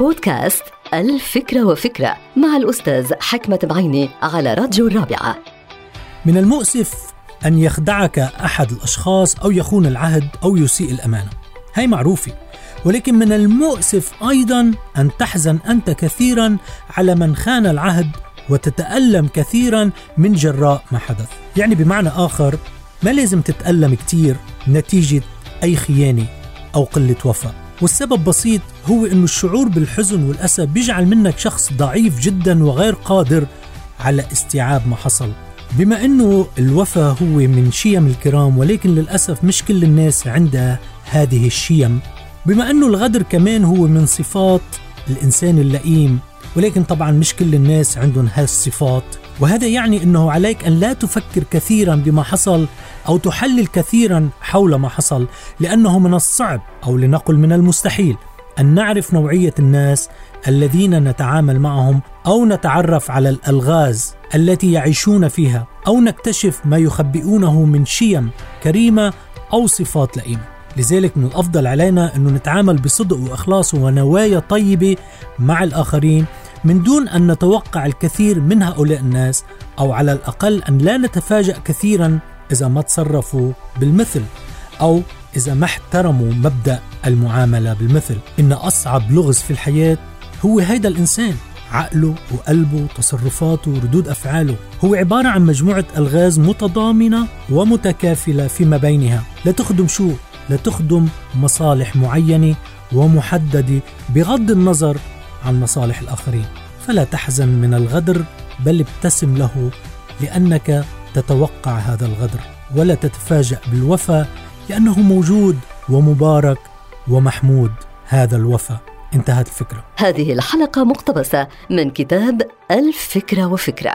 بودكاست الفكرة وفكرة مع الأستاذ حكمة بعيني على راديو الرابعة. من المؤسف أن يخدعك أحد الأشخاص أو يخون العهد أو يسيء الأمانة. هاي معروفة. ولكن من المؤسف أيضا أن تحزن أنت كثيرا على من خان العهد وتتألم كثيرا من جراء ما حدث. يعني بمعنى آخر ما لازم تتألم كثير نتيجة أي خيانة أو قلة وفاء. والسبب بسيط هو أنه الشعور بالحزن والأسى بيجعل منك شخص ضعيف جدا وغير قادر على استيعاب ما حصل. بما أنه الوفاء هو من شيم الكرام ولكن للأسف مش كل الناس عندها هذه الشيم. بما أنه الغدر كمان هو من صفات الإنسان اللئيم ولكن طبعا مش كل الناس عندهم هالصفات وهذا يعني أنه عليك أن لا تفكر كثيرا بما حصل أو تحلل كثيرا حول ما حصل لأنه من الصعب أو لنقل من المستحيل. أن نعرف نوعية الناس الذين نتعامل معهم أو نتعرف على الألغاز التي يعيشون فيها أو نكتشف ما يخبئونه من شيم كريمة أو صفات لئيمة. لذلك من الأفضل علينا أن نتعامل بصدق وإخلاص ونوايا طيبة مع الآخرين من دون أن نتوقع الكثير من هؤلاء الناس أو على الأقل أن لا نتفاجأ كثيرا إذا ما تصرفوا بالمثل أو إذا ما احترموا مبدأ المعاملة بالمثل إن أصعب لغز في الحياة هو هيدا الإنسان. عقله وقلبه وتصرفاته وردود أفعاله هو عبارة عن مجموعة ألغاز متضامنة ومتكافلة فيما بينها. لا تخدم شو؟ لا تخدم مصالح معينة ومحددة بغض النظر عن مصالح الآخرين. فلا تحزن من الغدر بل ابتسم له لأنك تتوقع هذا الغدر ولا تتفاجأ بالوفاء لأنه موجود ومبارك ومحمود هذا الوفاء. انتهت الفكرة. هذه الحلقة مقتبسة من كتاب الفكرة وفكرة.